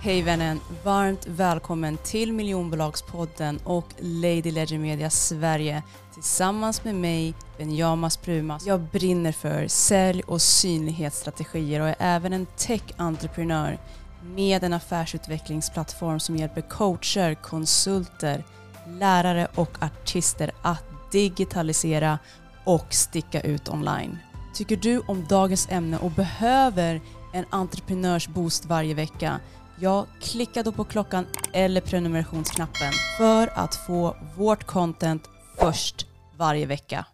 Hej vännen! Varmt välkommen till miljonbolagspodden och Lady Legend Media Sverige tillsammans med mig, Benjamas Brumas. Jag brinner för sälj och synlighetsstrategier och är även en tech-entreprenör med en affärsutvecklingsplattform som hjälper coacher, konsulter, lärare och artister att digitalisera och sticka ut online. Tycker du om dagens ämne och behöver en entreprenörsboost varje vecka? Ja, klicka då på klockan eller prenumerationsknappen för att få vårt content först varje vecka.